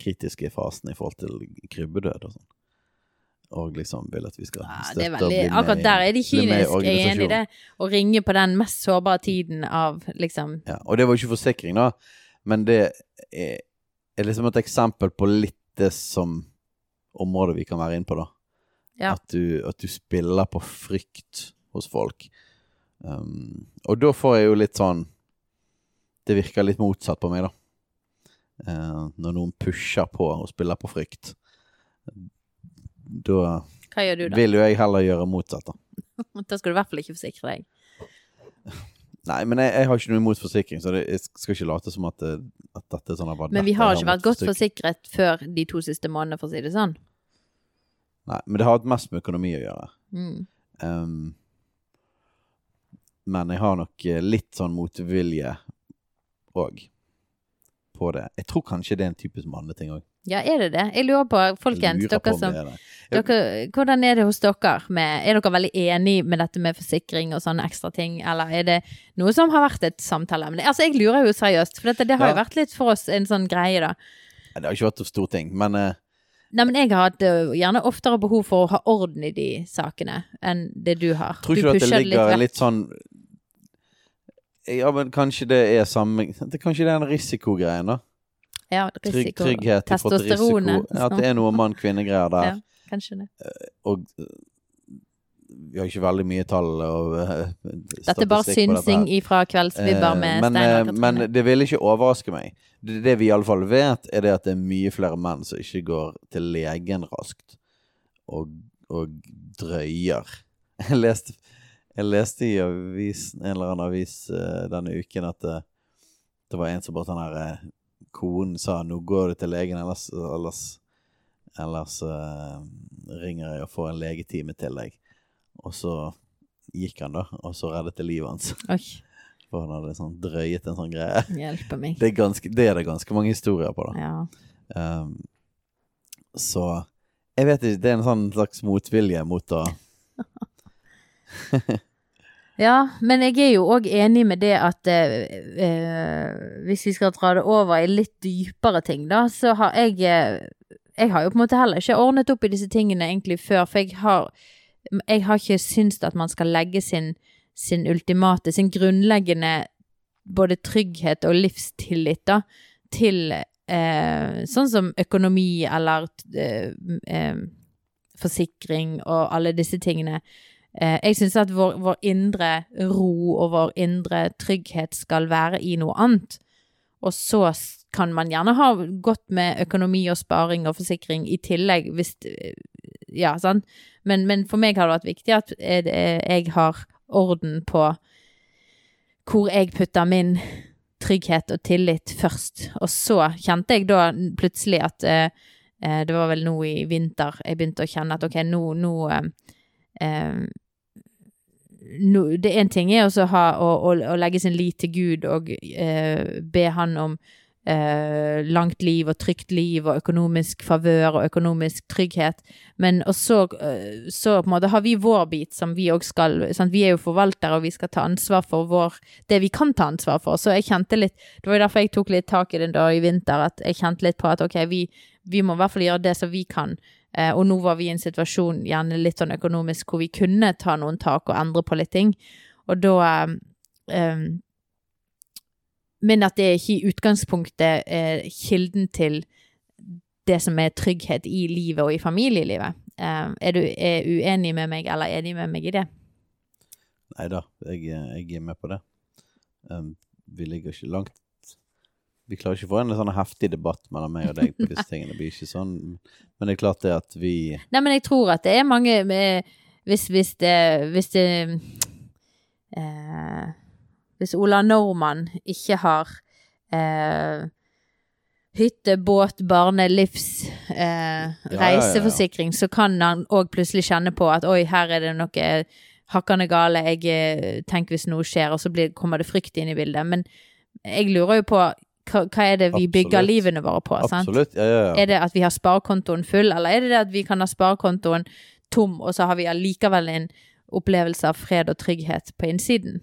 kritiske fasen i forhold til krybbedød og sånn. Og liksom vil at vi skal støtte ja, veldig, og akkurat der er de kyniske, jeg er enig i det. Å ringe på den mest sårbare tiden av liksom Ja, og det var jo ikke forsikring, da, men det er, er liksom et eksempel på litt det som området vi kan være inne på, da. Ja. At, du, at du spiller på frykt hos folk. Um, og da får jeg jo litt sånn Det virker litt motsatt på meg, da. Uh, når noen pusher på og spiller på frykt. Da Hva gjør du da? vil jo jeg heller gjøre motsatt, da. Da skal du i hvert fall ikke forsikre deg. Nei, men jeg, jeg har ikke noe imot forsikring, så det, jeg skal ikke late som at, det, at dette sånn har vært Men vi har ikke vært godt forsikret før de to siste månedene, for å si det sånn. Nei, men det har hatt mest med økonomi å gjøre. Mm. Um, men jeg har nok eh, litt sånn motvilje òg på det. Jeg tror kanskje det er en typisk manneting òg. Ja, er det det? Jeg lurer på, folkens, dere som dere, Hvordan er det hos dere? Med, er dere veldig enig med dette med forsikring og sånne ekstra ting, eller er det noe som har vært et samtaleemne? Altså, jeg lurer jo seriøst, for dette, det har jo vært litt for oss en sånn greie, da. Det har ikke vært noe stor ting, men eh, Nei, men jeg har hatt øh, gjerne oftere behov for å ha orden i de sakene enn det du har. tror ikke du at det ligger litt, litt sånn Ja, men kanskje det er samme det, Kanskje det er en risikogreie, da? Ja, Trygg, risiko. trygghet i forhold til risiko. Ja, at det er noe mann-kvinne-greier der. Ja. Kanskje det. Og eh, vi har ikke veldig mye tall og eh, Dette er bare statistikk synsing ifra kveldsvibber Eh, med men, Steinar eh, Katrine. men det vil ikke overraske meg. Det, det vi iallfall vet, er det at det er mye flere menn som ikke går til legen raskt og, og drøyer. Jeg leste, jeg leste i avisen, en eller annen avis eh, denne uken at det, det var en som bare sånn her eh, Konen sa 'nå går du til legen, ellers, ellers, ellers uh, ringer jeg og får en legetime til deg'. Og så gikk han, da, og så reddet det livet hans. Oi, For han hadde sånn drøyet en sånn greie. hjelpe meg. Det er, ganske, det er det ganske mange historier på, da. Ja. Um, så jeg vet ikke, det er en sånn slags motvilje mot å ja, men jeg er jo òg enig med det at eh, eh, hvis vi skal dra det over i litt dypere ting, da, så har jeg eh, Jeg har jo på en måte heller ikke ordnet opp i disse tingene egentlig før, for jeg har Jeg har ikke syntes at man skal legge sin, sin ultimate, sin grunnleggende både trygghet og livstillit, da, til eh, sånn som økonomi eller eh, eh, forsikring og alle disse tingene. Eh, jeg syns at vår, vår indre ro og vår indre trygghet skal være i noe annet. Og så kan man gjerne ha godt med økonomi og sparing og forsikring i tillegg, hvis eh, Ja, sant. Men, men for meg har det vært viktig at jeg, jeg har orden på hvor jeg putter min trygghet og tillit først. Og så kjente jeg da plutselig at eh, eh, Det var vel nå i vinter jeg begynte å kjenne at ok, nå, nå eh, No, det En ting er å, ha, å, å, å legge sin lit til Gud og eh, be Han om eh, langt liv og trygt liv og økonomisk favør og økonomisk trygghet. Men og så, eh, så på en måte har vi vår bit som vi òg skal sant? Vi er jo forvaltere, og vi skal ta ansvar for vår, det vi kan ta ansvar for. Så jeg kjente litt Det var jo derfor jeg tok litt tak i det da i vinter, at jeg kjente litt på at ok, vi, vi må i hvert fall gjøre det som vi kan. Eh, og nå var vi i en situasjon, gjerne litt sånn økonomisk, hvor vi kunne ta noen tak og endre på litt ting. Og da eh, eh, Men at det er ikke i utgangspunktet eh, kilden til det som er trygghet i livet og i familielivet. Eh, er du er uenig med meg, eller enig med meg i det? Nei da, jeg, jeg er med på det. Um, vi ligger ikke langt Vi klarer ikke å få en sånn heftig debatt mellom meg og deg på disse tingene. Det blir ikke sånn Men det er klart det at vi Nei, men jeg tror at det er mange med, hvis, hvis det Hvis det eh, Hvis Ola Normann ikke har eh, hytte, båt, barne, livs, eh, ja, ja. reiseforsikring, så kan han òg plutselig kjenne på at oi, her er det noe hakkende gale, jeg eh, tenker hvis noe skjer, og så blir, kommer det frykt inn i bildet. Men jeg lurer jo på hva, hva er det vi bygger Absolutt. livene våre på? sant? Absolutt. Ja, ja, ja. Er det at vi har sparekontoen full, eller er det det at vi kan ha sparekontoen tom, og så har vi allikevel en opplevelse av fred og trygghet på innsiden?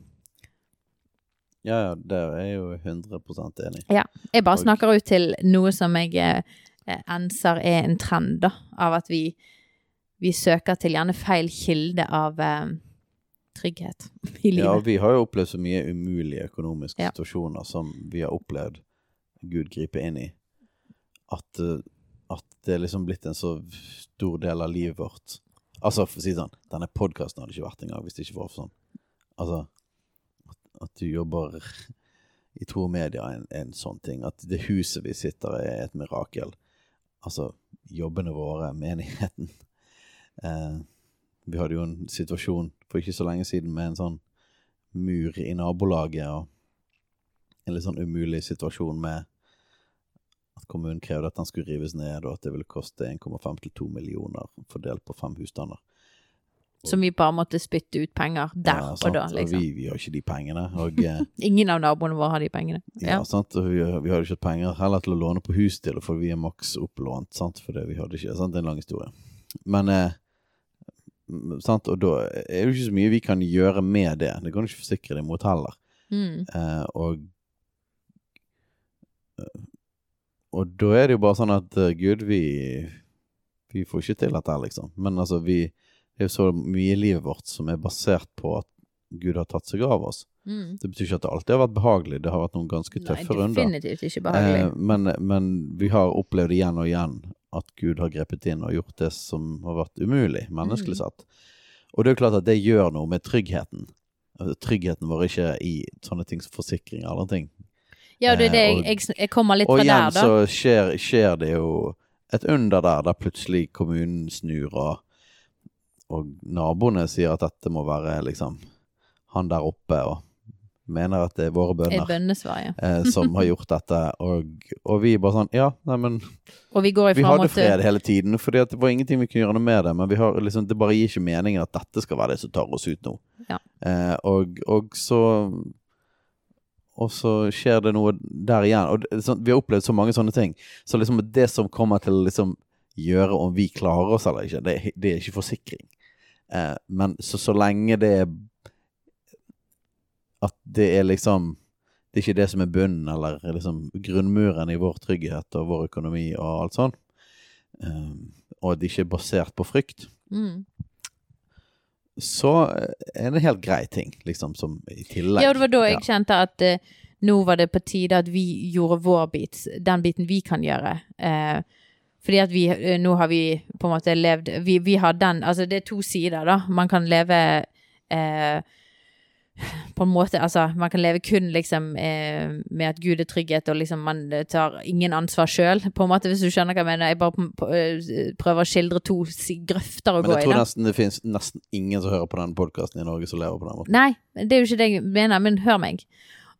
Ja, ja, der er jeg jo 100% enig. Jeg bare snakker ut til noe som jeg eh, eh, enser er en trend, da, av at vi, vi søker til gjerne feil kilde av eh, trygghet i livet. Ja, vi har jo opplevd så mye umulige økonomiske Ja. situasjoner som vi har opplevd Gud gripe inn i, at, eh, at det er liksom blitt en så stor del av livet vårt. Altså, for å si sånn, denne podkasten hadde ikke vært engang hvis det ikke var for sånn. Altså, at, du jobber i tro media er en, en sånn ting. At det huset vi sitter i, er et mirakel. Altså, jobbene våre, menigheten. Eh, vi hadde jo en situasjon for ikke så lenge siden med en sånn mur i nabolaget, og en litt sånn umulig situasjon med at kommunen krevde at den skulle rives ned, og at det ville koste 1,5 til 2 millioner fordelt på fem husstander. Som vi bare måtte spytte ut penger der Ja, og da, liksom. Og vi, vi har ikke de pengene. Og, eh, Ingen av naboene våre har de pengene. ja, Ja. sant? og vi, vi hadde ikke penger heller til å låne på hus til, for vi er maks opplånt, sant? for det vi hadde ikke. Sant? Det er en lang historie. Men eh, sant? Og da er det jo ikke så mye vi kan gjøre med det. Det kan du ikke forsikre deg mot heller. Mm. Eh, og Og da er det jo bare sånn at eh, Gud, vi Vi får ikke til dette her, liksom. Men altså, vi Det er jo så mye i livet vårt som er basert på at Gud har tatt seg av oss. Mm. Det betyr ikke at det alltid har vært behagelig. Det har vært noen ganske Nei, tøffe runder. definitivt ikke behagelig. Eh, men, men vi har opplevd igjen og igjen at Gud har grepet inn og gjort det som har vært umulig, menneskelig Mm. Og det er jo klart at det gjør noe med tryggheten. Altså, Tryggheten vår ikke i sånne ting som forsikring og andre ting. ja, det er det eh, jeg, jeg, jeg kommer litt fra der, da. Og igjen så skjer, skjer det jo et under der, der plutselig kommunen snur, og, og naboene sier at dette må være liksom han der oppe, og mener at det er våre bønder bønnesvar, ja. eh, som har gjort dette. Og, og vi bare sånn Ja, neimen vi vi hadde fred hele tiden, for det var ingenting vi kunne gjøre noe med det. Men vi har liksom, det bare gir ikke meningen at dette skal være det som tar oss ut nå. Ja. Eh, og, og så Og så skjer det noe der igjen. Og det, så, vi har opplevd så mange sånne ting. Så liksom det som kommer til å liksom gjøre om vi klarer oss eller ikke, det, det er ikke forsikring. Eh, men så, så lenge det er At det er liksom Det er ikke det som er bunnen, eller liksom grunnmuren i vår trygghet og vår økonomi og alt sånn. Eh, og at det ikke er basert på frykt. mm. Så er det en helt grei ting, liksom, som i tillegg. Ja, det var da jeg Ja. kjente at eh, nå var det på tide at vi gjorde vår bit, den biten vi kan gjøre. Eh, fordi at vi, eh, nå har vi på en måte levd, vi, vi har den, altså det er to sider da, man kan leve eh, på en måte, altså man kan leve kun liksom eh, med at Gud er trygghet, og liksom man tar ingen ansvar måte, hvis du skjønner hva jeg mener. Jeg bare eh, prøver å skildre to grøfter å Men jeg tror i, nesten det finnes nesten ingen som hører på den podkasten i Norge som lever på den måten. Nei, det er jo ikke det jeg mener, men hør meg.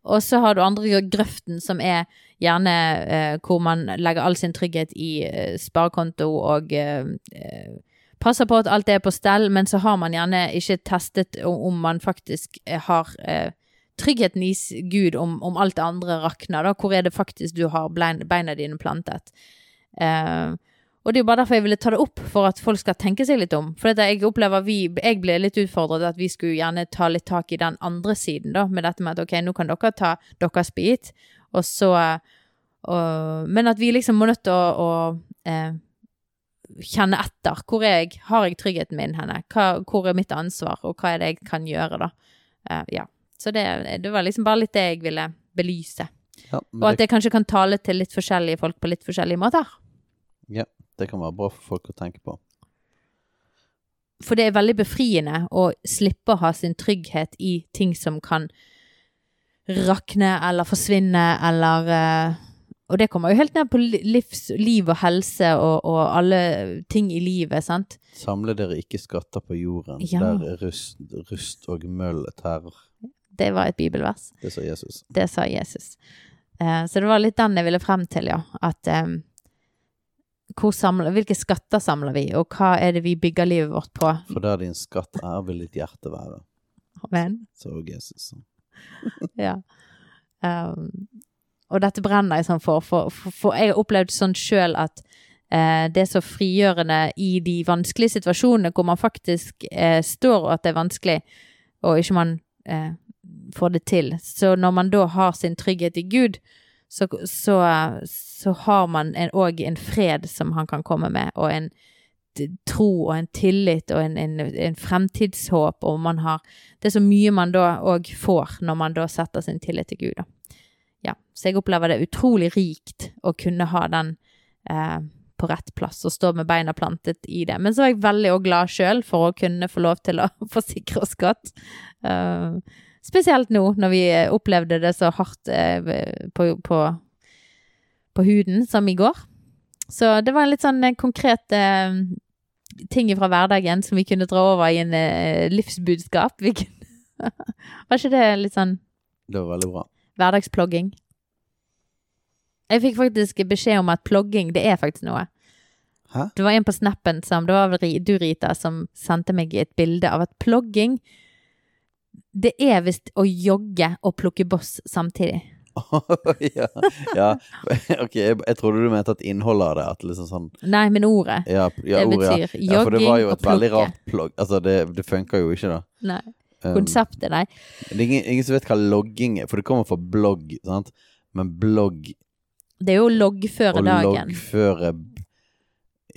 Og så har du andre grøften, som er gjerne eh, hvor man legger all sin trygghet i eh, sparekonto og eh, eh, passer på at alt er på stell, men så har man gjerne ikke testet om, man faktisk eh, har eh, tryggheten i Gud om, om alt det andre rakner. Da. Hvor er det faktisk du har beina dine plantet? Eh, og det er jo bare derfor jeg ville ta det opp, for at folk skal tenke seg litt om. For jeg opplever vi, jeg ble litt utfordret at vi skulle gjerne ta litt tak i den andre siden, da, med dette med at ok, nå kan dere ta deres bit, og så og, Men at vi liksom må nødt til å, å eh, kjenne etter. Hvor er jeg? Har jeg tryggheten min henne? Hva, hvor er mitt ansvar, og hva er det jeg kan gjøre, da? Eh, ja. Så det, det var liksom bare litt det jeg ville belyse. Ja, Og at det, det kanskje kan tale til litt forskjellige folk på litt forskjellige måter. Det kan være bra for folk å tenke på. For det er veldig befriende å slippe å ha sin trygghet i ting som kan rakne eller forsvinne eller eh, Og det kommer jo helt ned på livs, liv og helse og, og alle ting i livet, sant. Samle dere ikke skatter på jorden, Ja. der rust, rust og møll tærer. Det var et bibelvers. Det sa Jesus. Det sa Jesus. Eh, så det var litt den jeg ville frem til, ja. At eh, samler, hvilke skatter samler vi, og hva er det vi bygger livet vårt på? For der din skatt er, vil ditt hjerte være, Amen. Så Jesus. Ja. Um, og dette brenner jeg sånn for, for, for, for jeg har opplevd sånn sjøl at eh, det er så frigjørende i de vanskelige situasjonene hvor man faktisk eh, står og at det er vanskelig, og ikke man eh, får det til. Så når man da har sin trygghet i Gud, så, så, så har man òg en, en fred som han kan komme med, og en tro og en tillit og en, en, en fremtidshåp, og man har Det er så mye man da òg får når man da setter sin tillit til Gud, da. Ja, så jeg opplever det utrolig rikt å kunne ha den eh, på rett plass og stå med beina plantet i det. Men så er jeg veldig glad sjøl for å kunne få lov til å forsikre oss godt. Eh, spesielt nå når vi eh, opplevde det så hardt eh, på, på, på huden som i går. Så det var en litt sånn eh, konkret eh, ting fra hverdagen som vi kunne dra over i en eh, livsbudskap. Var ikke det litt sånn Det var veldig bra. hverdagsplogging? Jeg fikk faktisk beskjed om at plogging, det er faktisk noe. Hæ? Det var en på snappen som Det var vel du, Rita, som sendte meg et bilde av at plogging Det er visst å jogge og plukke boss samtidig. ja, ja. Ok, jeg, jeg trodde du mente at innholdet av det At liksom sånn Nei, men ordet. Ja, ja Det ordet, ja. plukke. ja, for det var jo et veldig rart plogg. Altså, det, det funker jo ikke, da. Nei. Um, Konseptet, nei. det er ingen, ingen som vet hva logging er, for det kommer fra blogg, sant? Men blogg Det er jo å loggføre og Å loggføre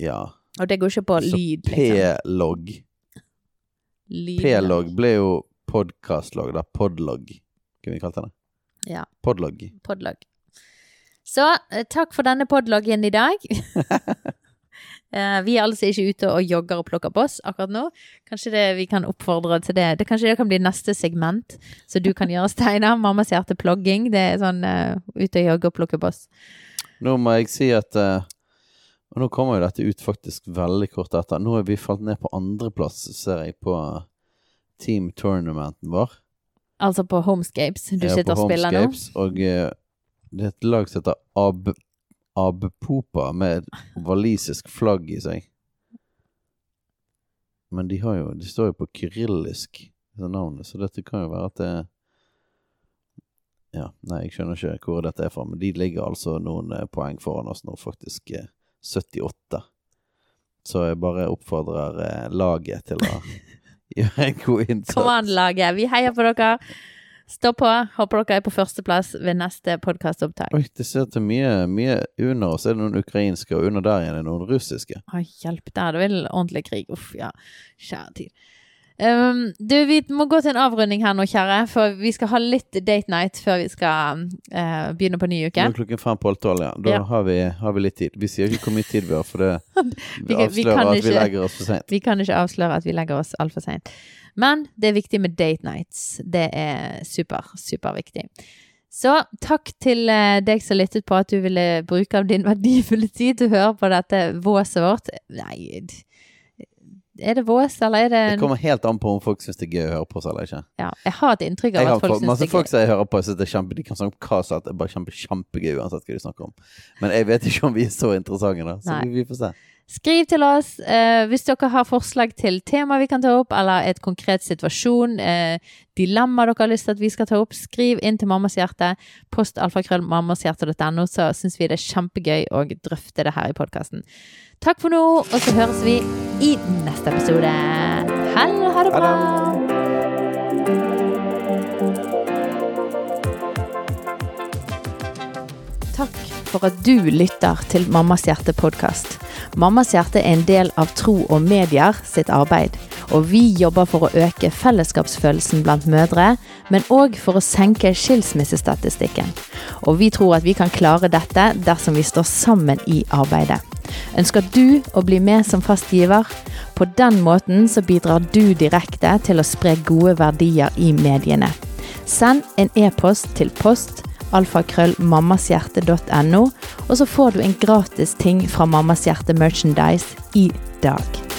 Ja. Og det går ikke på lyd, liksom. P-logg P-logg ble jo podkastlogg, da. Podlogg, kunne vi kalt det. Ja. Podlogg. Podlog. Så eh, takk for denne podloggen i dag. Eh, vi er altså ikke ute og jogger og plukker boss akkurat nå. Kanskje det, vi kan oppfordre til det. det. Kanskje det kan bli neste segment, så du kan gjøre, Steinar. Mammas hjerte-plogging. Det er sånn uh, ute og jogge og plukke boss. Nå må jeg si at uh, Og nå kommer jo dette ut faktisk veldig kort etter. Nå er vi falt ned på andreplass, ser jeg, på team tournamenten vår. Altså på Homescapes. Du Ja, sitter og spiller nå. Homescapes, Og eh, det er et lag som heter Ab Abpopa, med et walisisk flagg i seg. Men de har jo De står jo på kyrillisk, det navnet, så dette kan jo være at det Ja, nei, jeg skjønner ikke hvor dette er fra, men de ligger altså noen eh, poeng foran oss nå, faktisk eh, 78. Så jeg bare oppfordrer eh, laget til å gjøre en god innsats. Kom an, laget. Vi heier på dere. Stå på. Håper dere er på førsteplass ved neste podkastopptak. Oi, det ser til mye, mye under oss er det noen ukrainske, og under der igjen er det noen russiske. Å, hjelp, der er det vel ordentlig krig. Uff, ja. Kjære tid. Um, du, vi må gå til en avrunding her nå, kjære, for vi skal ha litt date night før vi skal uh, begynne på ny Nå uke. er klokken fem på halv tolv, ja. Da Ja. Har, vi, har vi litt tid. Vi sier ikke hvor mye tid vi har, for det Vi vi vi avslører kan at vi legger oss for seint. Vi kan ikke avsløre at vi legger oss altfor seint. Men det er viktig med date nights. Det er super, superviktig. Så takk til eh, deg som lyttet på at du ville bruke av din verdifulle tid til å høre på dette våset vårt. Nei, er det vås, eller er det Det kommer helt an på om folk syns det er gøy å høre på oss eller ikke. Ja, jeg har et inntrykk av at folk syns det er folk gøy. som jeg hører på, syns det er kjempe, de kan snakke om hva som helst. Det er bare kjempe, kjempegøy uansett hva de snakker om. Men jeg vet ikke om vi er så interessante, da. Så Nei. vi, vi får se. Skriv til oss eh, hvis dere har forslag til tema vi kan ta opp, eller et konkret situasjon, eh, dilemma dere har lyst til at vi skal ta opp. Skriv inn til Mammas hjerte, post alfakrøllmammasihjerte.no, så syns vi det er kjempegøy å drøfte det her i podkasten. Takk for nå, og så høres vi i neste episode. Hell, ha det bra! Takk for at du lytter til Mammas hjerte-podkast. Mammas hjerte er en del av Tro og Medier sitt arbeid, og vi jobber for å øke fellesskapsfølelsen blant mødre, men òg for å senke skilsmissestatistikken. Og vi tror at vi kan klare dette dersom vi står sammen i arbeidet. Ønsker du å bli med som fast giver? På den måten så bidrar du direkte til å spre gode verdier i mediene. Send en e-post til post alfakrøllmammashjerte.no, og så får du en gratis ting fra Mammas hjerte merchandise i dag.